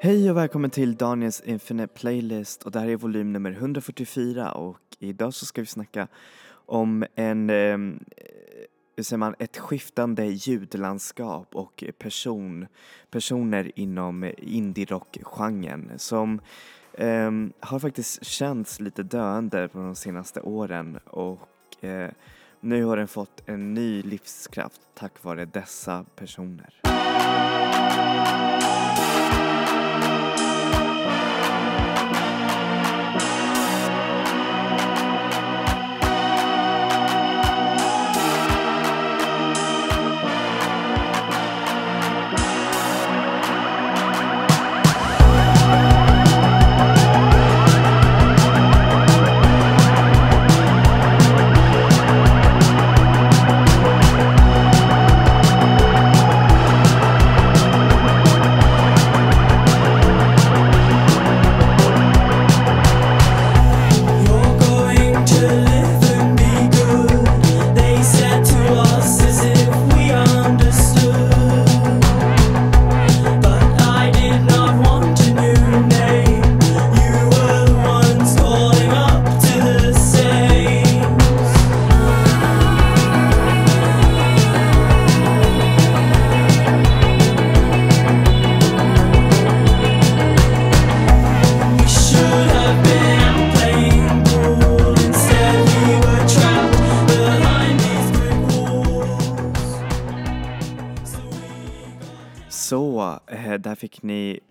Hej och välkommen till Daniels Infinite Playlist. Och det här är volym nummer 144 och idag så ska vi snacka om en, eh, hur säger man, ett skiftande ljudlandskap och person, personer inom indie-rock-genren som eh, har faktiskt känts lite döende på de senaste åren. Och eh, nu har den fått en ny livskraft tack vare dessa personer.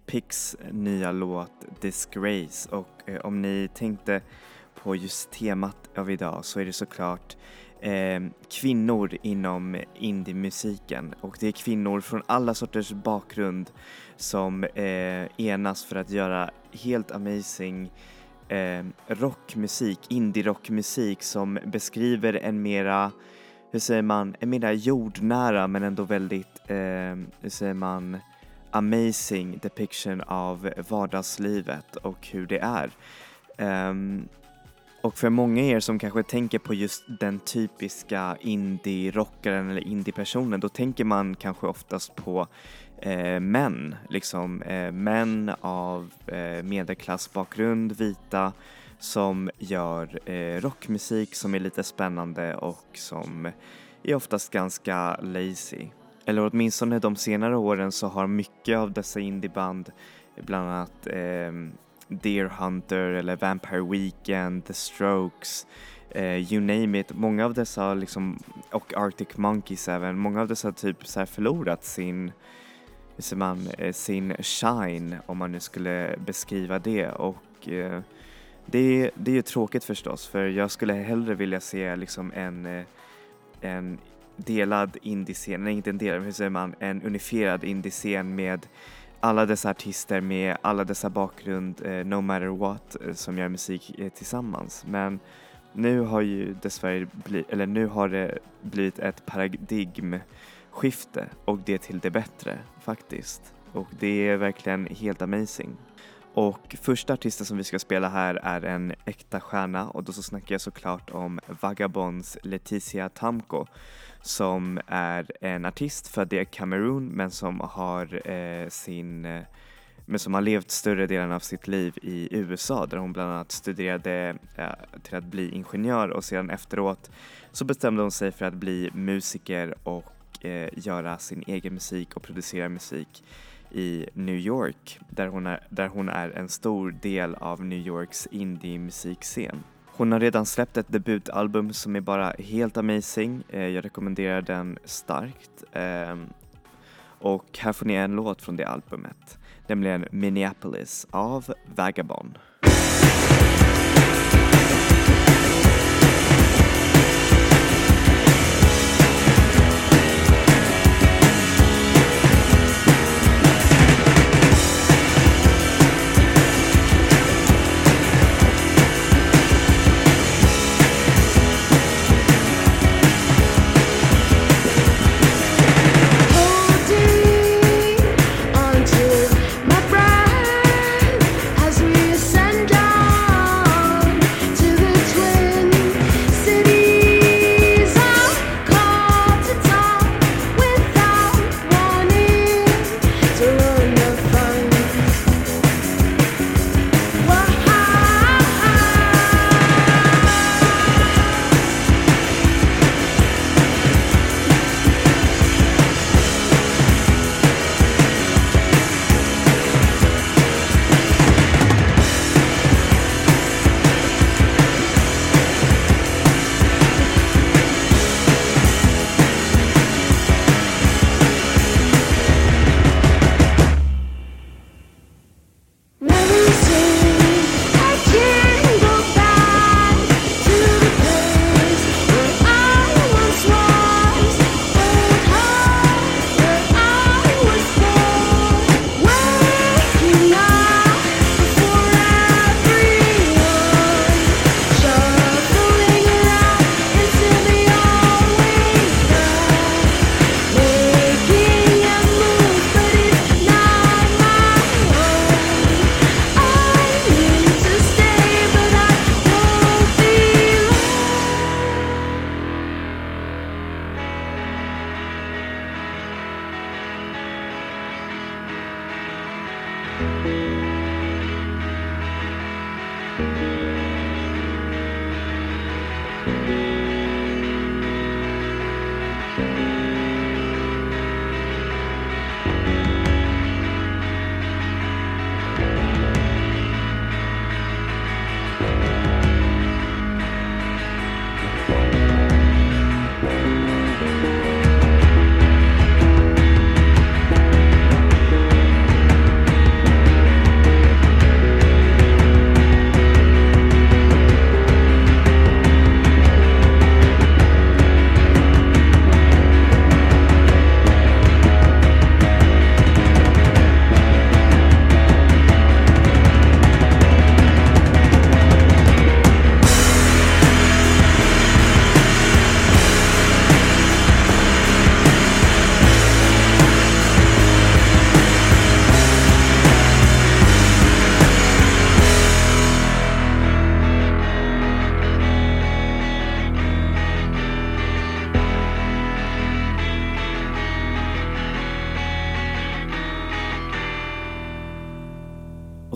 Picks Pix nya låt Disgrace. Och eh, om ni tänkte på just temat av idag så är det såklart eh, kvinnor inom indiemusiken. Och det är kvinnor från alla sorters bakgrund som eh, enas för att göra helt amazing eh, rockmusik, indie-rockmusik som beskriver en mera hur säger man, en mera jordnära men ändå väldigt, eh, hur säger man, amazing depiction av vardagslivet och hur det är. Um, och för många er som kanske tänker på just den typiska indie-rockaren eller indie-personen, då tänker man kanske oftast på eh, män, liksom eh, män av eh, medelklassbakgrund, vita, som gör eh, rockmusik som är lite spännande och som är oftast ganska lazy. Eller åtminstone de senare åren så har mycket av dessa indieband, bland annat eh, Deer Hunter eller Vampire Weekend, The Strokes, eh, you name it. Många av dessa liksom, och Arctic Monkeys även, många av dessa har typ så här förlorat sin hur man, eh, sin shine om man nu skulle beskriva det och eh, det, det är ju tråkigt förstås för jag skulle hellre vilja se liksom en, eh, en delad indiescen, nej inte en delad, hur säger man, en unifierad indiescen med alla dessa artister med alla dessa bakgrund, eh, no matter what, eh, som gör musik eh, tillsammans. Men nu har ju dessvärre blivit, eller nu har det blivit ett paradigmskifte och det till det bättre faktiskt. Och det är verkligen helt amazing. Och första artisten som vi ska spela här är en äkta stjärna och då så snackar jag såklart om Vagabonds Leticia Tamko som är en artist född i Kamerun men som har eh, sin eh, men som har levt större delen av sitt liv i USA där hon bland annat studerade eh, till att bli ingenjör och sedan efteråt så bestämde hon sig för att bli musiker och eh, göra sin egen musik och producera musik i New York där hon är, där hon är en stor del av New Yorks indie-musikscen. Hon har redan släppt ett debutalbum som är bara helt amazing. Eh, jag rekommenderar den starkt. Ehm, och här får ni en låt från det albumet, nämligen Minneapolis av Vagabond.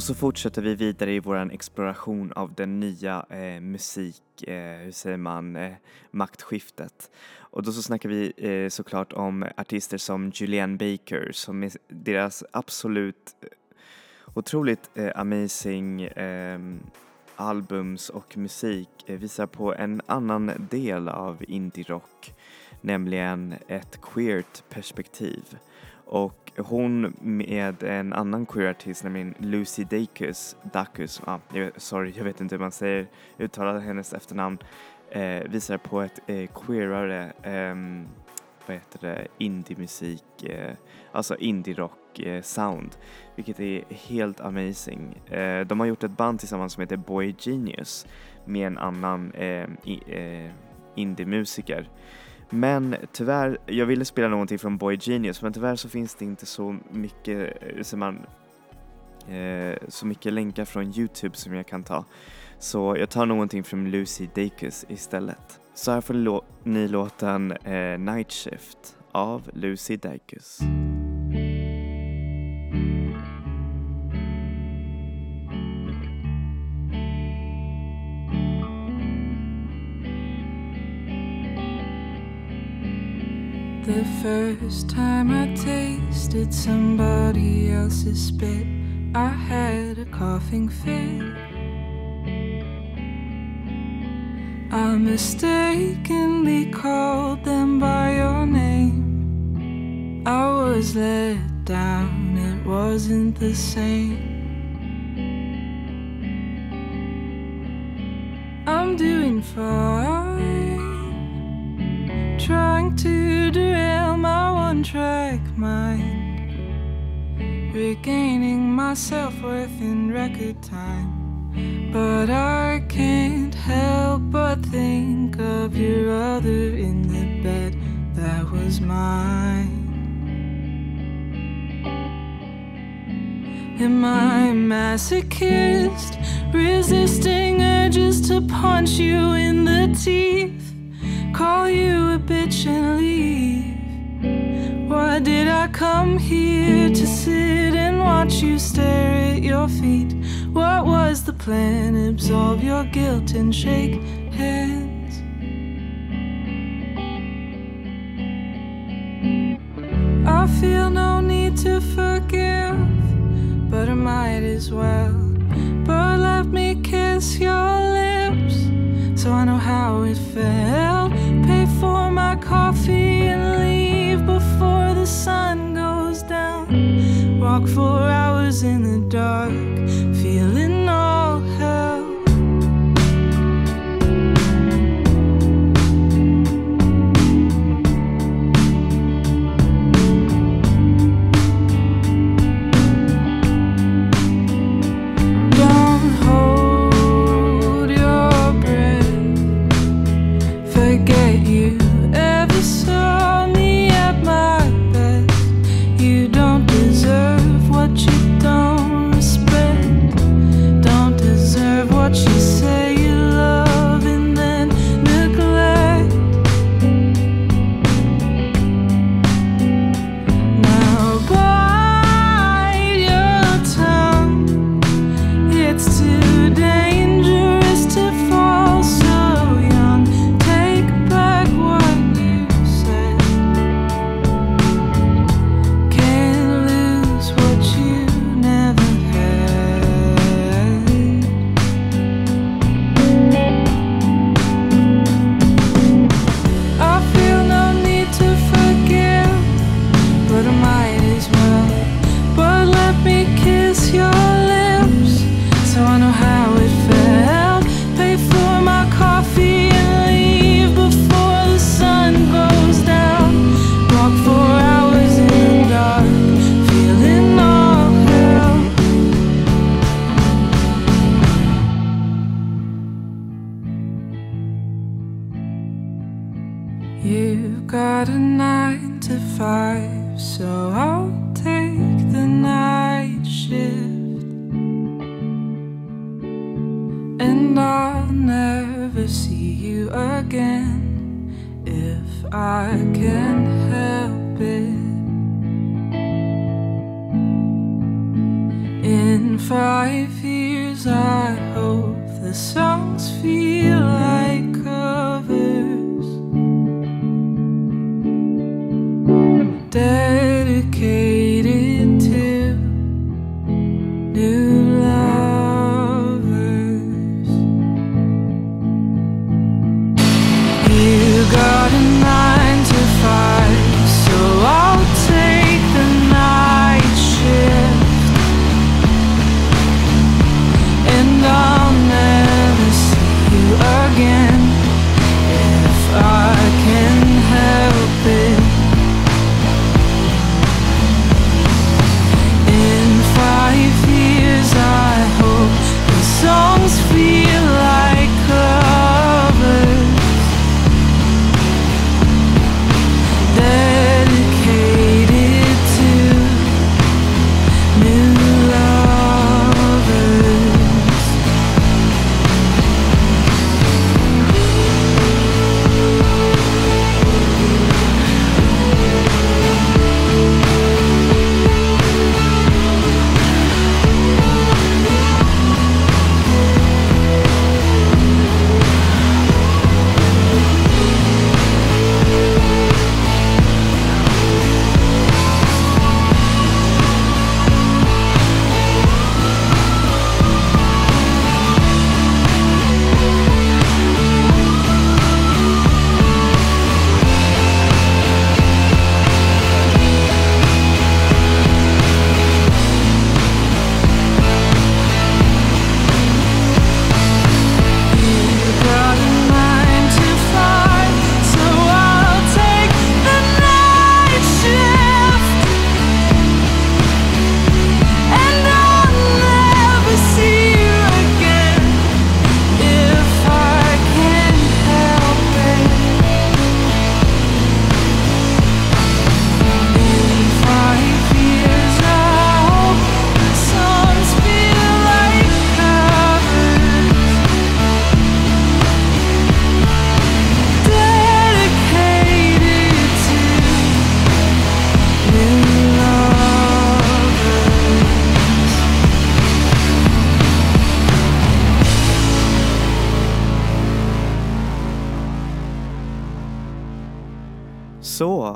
Och så fortsätter vi vidare i vår exploration av den nya eh, musik, eh, hur säger man, eh, maktskiftet. Och då så snackar vi eh, såklart om artister som Julianne Baker som är deras absolut eh, otroligt eh, amazing ehm, albums och musik eh, visar på en annan del av indie-rock, nämligen ett queert perspektiv. Och hon med en annan queer-artist, nämligen Lucy Dacus, Dacus ah, jag, sorry jag vet inte hur man säger, uttalar hennes efternamn, eh, visar på ett eh, queerare, eh, vad heter det, indie-musik, eh, alltså indie-rock eh, sound, vilket är helt amazing. Eh, de har gjort ett band tillsammans som heter Boy Genius med en annan eh, eh, indie-musiker. Men tyvärr, jag ville spela någonting från Boy Genius men tyvärr så finns det inte så mycket, eh, så, man, eh, så mycket länkar från Youtube som jag kan ta. Så jag tar någonting från Lucy Dacus istället. Så här får ni, lå- ni låten eh, Night Shift av Lucy Dacus. First time I tasted somebody else's spit, I had a coughing fit. I mistakenly called them by your name. I was let down, it wasn't the same. I'm doing fine trying to track mind. Regaining my self worth in record time. But I can't help but think of your other in the bed that was mine. Am I masochist? Resisting urges to punch you in the teeth call you a bitch and leave. Why did I come here to sit and watch you stare at your feet? What was the plan? Absolve your guilt and shake hands. I feel no need to forgive, but I might as well. But let me kiss your lips so I know how it felt. Walk for hours in the dark, You've got a nine to five, so I'll take the night shift. And I'll never see you again if I can help it. In five years, I hope the songs feel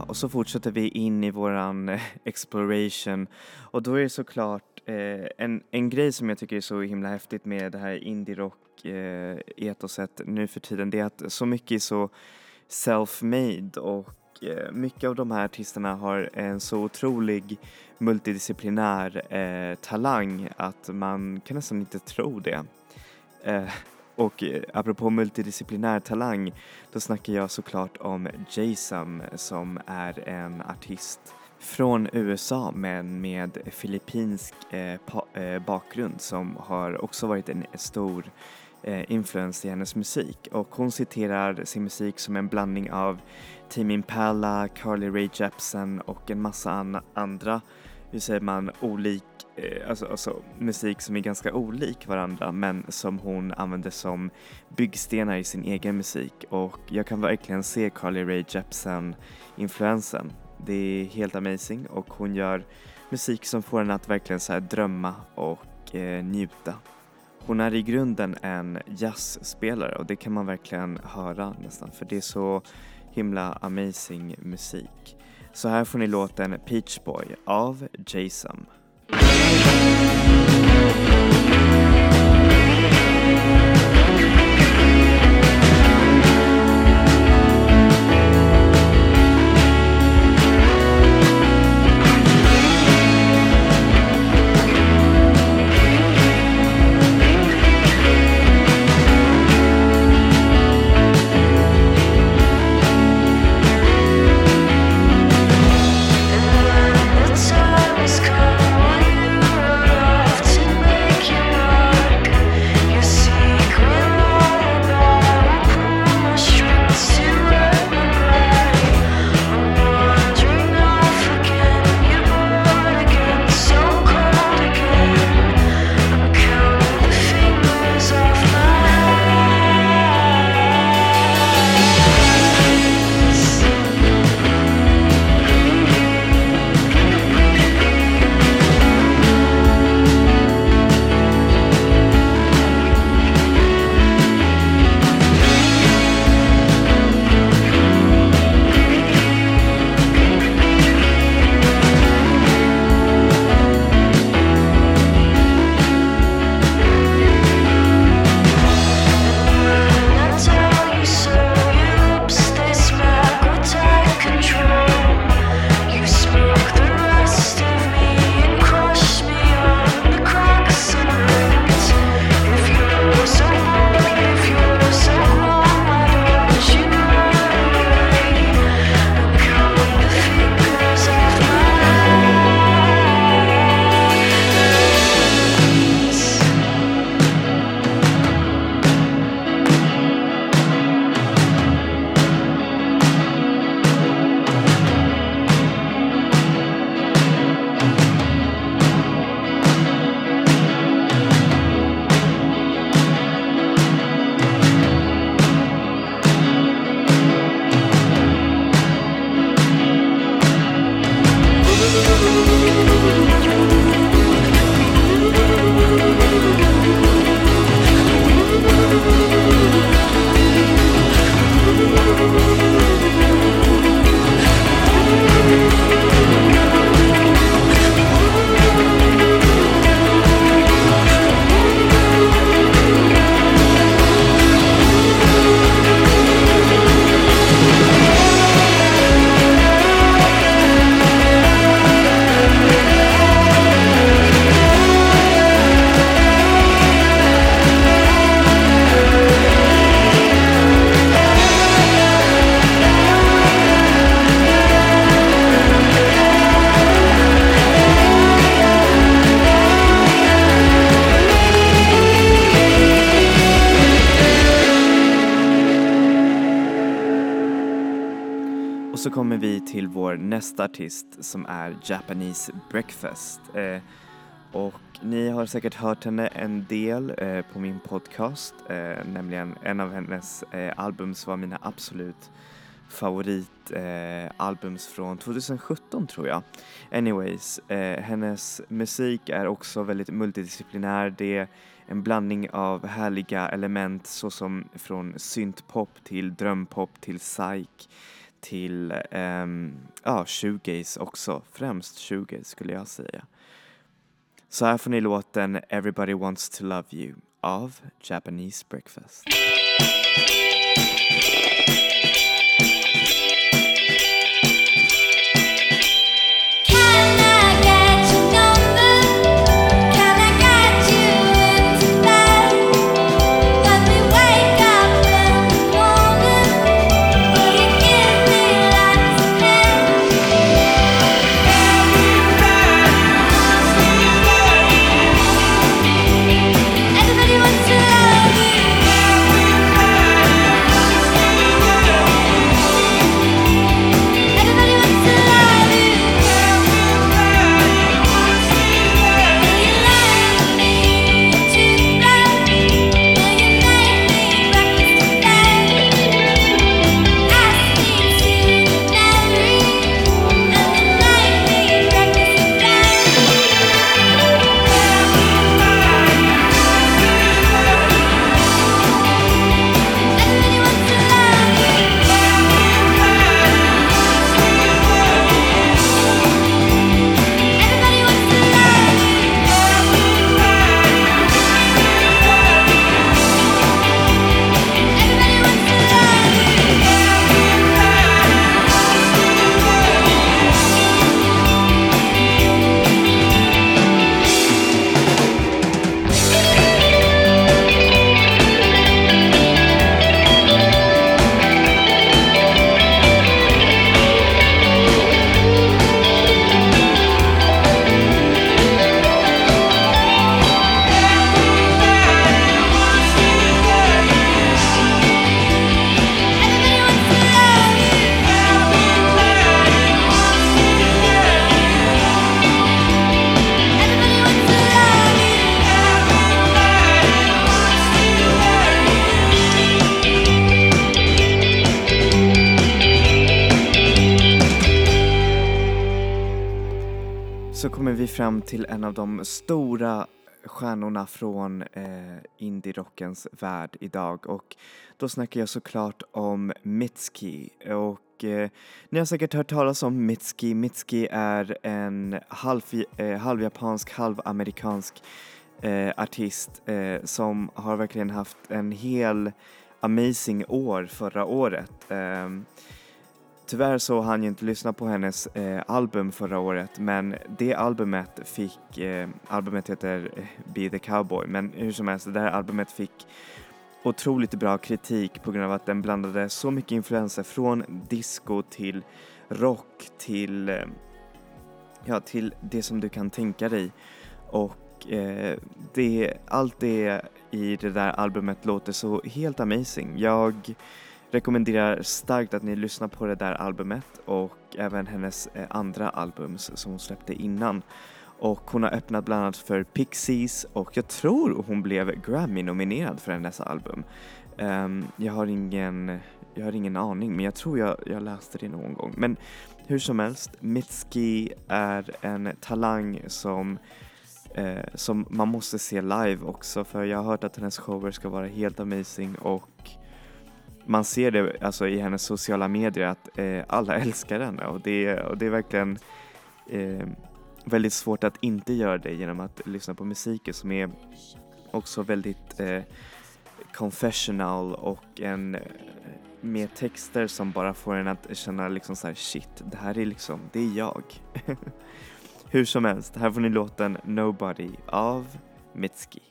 Och så fortsätter vi in i våran eh, exploration och då är det såklart eh, en, en grej som jag tycker är så himla häftigt med det här indie-rock eh, etoset nu för tiden det är att så mycket är så self-made och eh, mycket av de här artisterna har en så otrolig multidisciplinär eh, talang att man kan nästan inte tro det. Eh, och eh, apropå multidisciplinär talang, då snackar jag såklart om Jason som är en artist från USA men med filippinsk eh, pa- eh, bakgrund som har också varit en stor eh, influens i hennes musik. Och hon citerar sin musik som en blandning av Tim Impala, Carly Rae Jepsen och en massa an- andra, hur säger man, olik, eh, alltså, alltså musik som är ganska olik varandra men som hon använder som byggstenar i sin egen musik och jag kan verkligen se Carly Rae Jepsen influensen. Det är helt amazing och hon gör musik som får en att verkligen så här drömma och eh, njuta. Hon är i grunden en jazzspelare och det kan man verkligen höra nästan för det är så himla amazing musik. Så här får ni låten Peach Boy av Jason. Nästa artist som är Japanese Breakfast. Eh, och ni har säkert hört henne en del eh, på min podcast, eh, nämligen en av hennes eh, albums var mina absolut favoritalbums eh, från 2017 tror jag. Anyways, eh, hennes musik är också väldigt multidisciplinär. Det är en blandning av härliga element såsom från syntpop till drömpop till psych till um, ja, shoegaze också, främst shoegaze skulle jag säga. Så här får ni låten Everybody wants to love you av Japanese Breakfast. En av de stora stjärnorna från eh, indie-rockens värld idag och då snackar jag såklart om Mitski och eh, ni har säkert hört talas om Mitski. Mitski är en halv, eh, halvjapansk, halvamerikansk eh, artist eh, som har verkligen haft en hel amazing år förra året. Eh, Tyvärr så hann jag inte lyssna på hennes eh, album förra året men det albumet fick, eh, albumet heter eh, Be the Cowboy men hur som helst det här albumet fick otroligt bra kritik på grund av att den blandade så mycket influenser från disco till rock till, eh, ja, till det som du kan tänka dig och eh, det, allt det i det där albumet låter så helt amazing. Jag rekommenderar starkt att ni lyssnar på det där albumet och även hennes eh, andra album som hon släppte innan. Och hon har öppnat bland annat för Pixies och jag tror hon blev Grammy-nominerad för hennes album. Um, jag, har ingen, jag har ingen aning men jag tror jag, jag läste det någon gång. Men hur som helst, Mitski är en talang som eh, som man måste se live också för jag har hört att hennes shower ska vara helt amazing och man ser det alltså i hennes sociala medier att eh, alla älskar henne och det, och det är verkligen eh, väldigt svårt att inte göra det genom att lyssna på musiken som är också väldigt eh, confessional och en eh, med texter som bara får en att känna liksom så här shit, det här är liksom, det är jag. Hur som helst, här får ni låten Nobody av Mitski.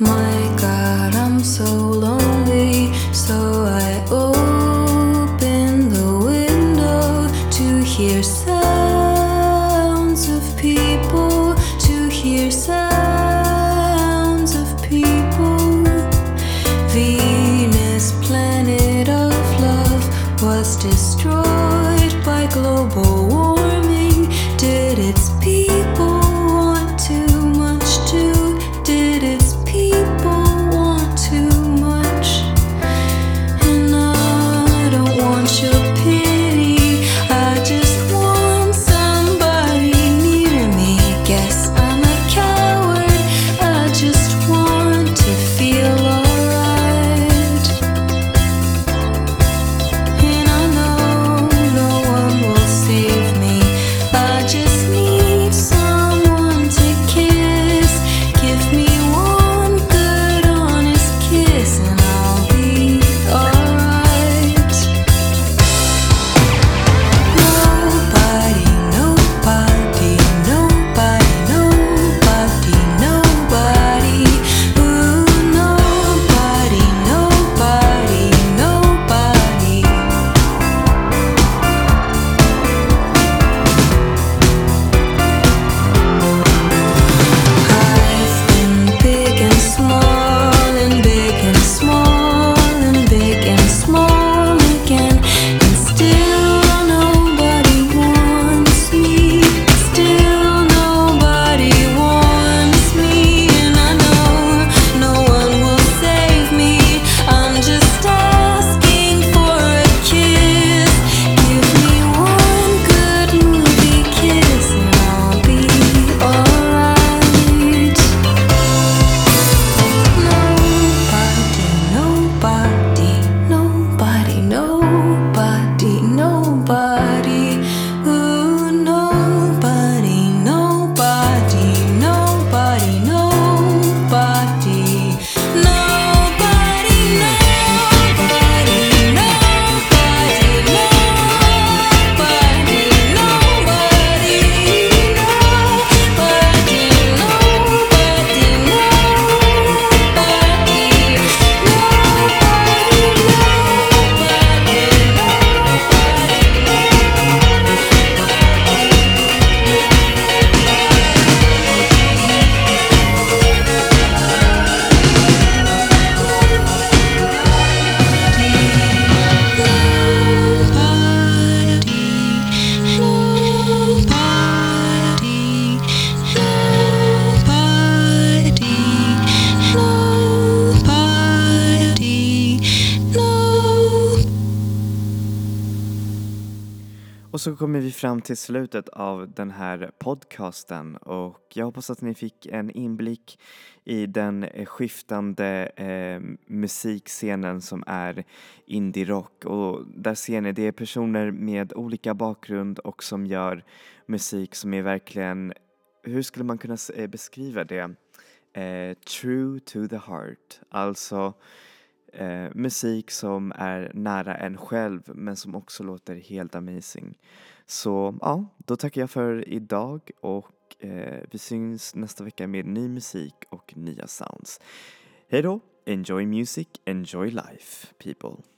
My God, I'm so lonely, so I open så kommer vi fram till slutet av den här podcasten och jag hoppas att ni fick en inblick i den eh, skiftande eh, musikscenen som är indie-rock och där ser ni det är personer med olika bakgrund och som gör musik som är verkligen, hur skulle man kunna eh, beskriva det? Eh, true to the heart, alltså eh, musik som är nära en själv men som också låter helt amazing. Så ja, då tackar jag för idag och eh, vi syns nästa vecka med ny musik och nya sounds. Hej då! Enjoy music, enjoy life people.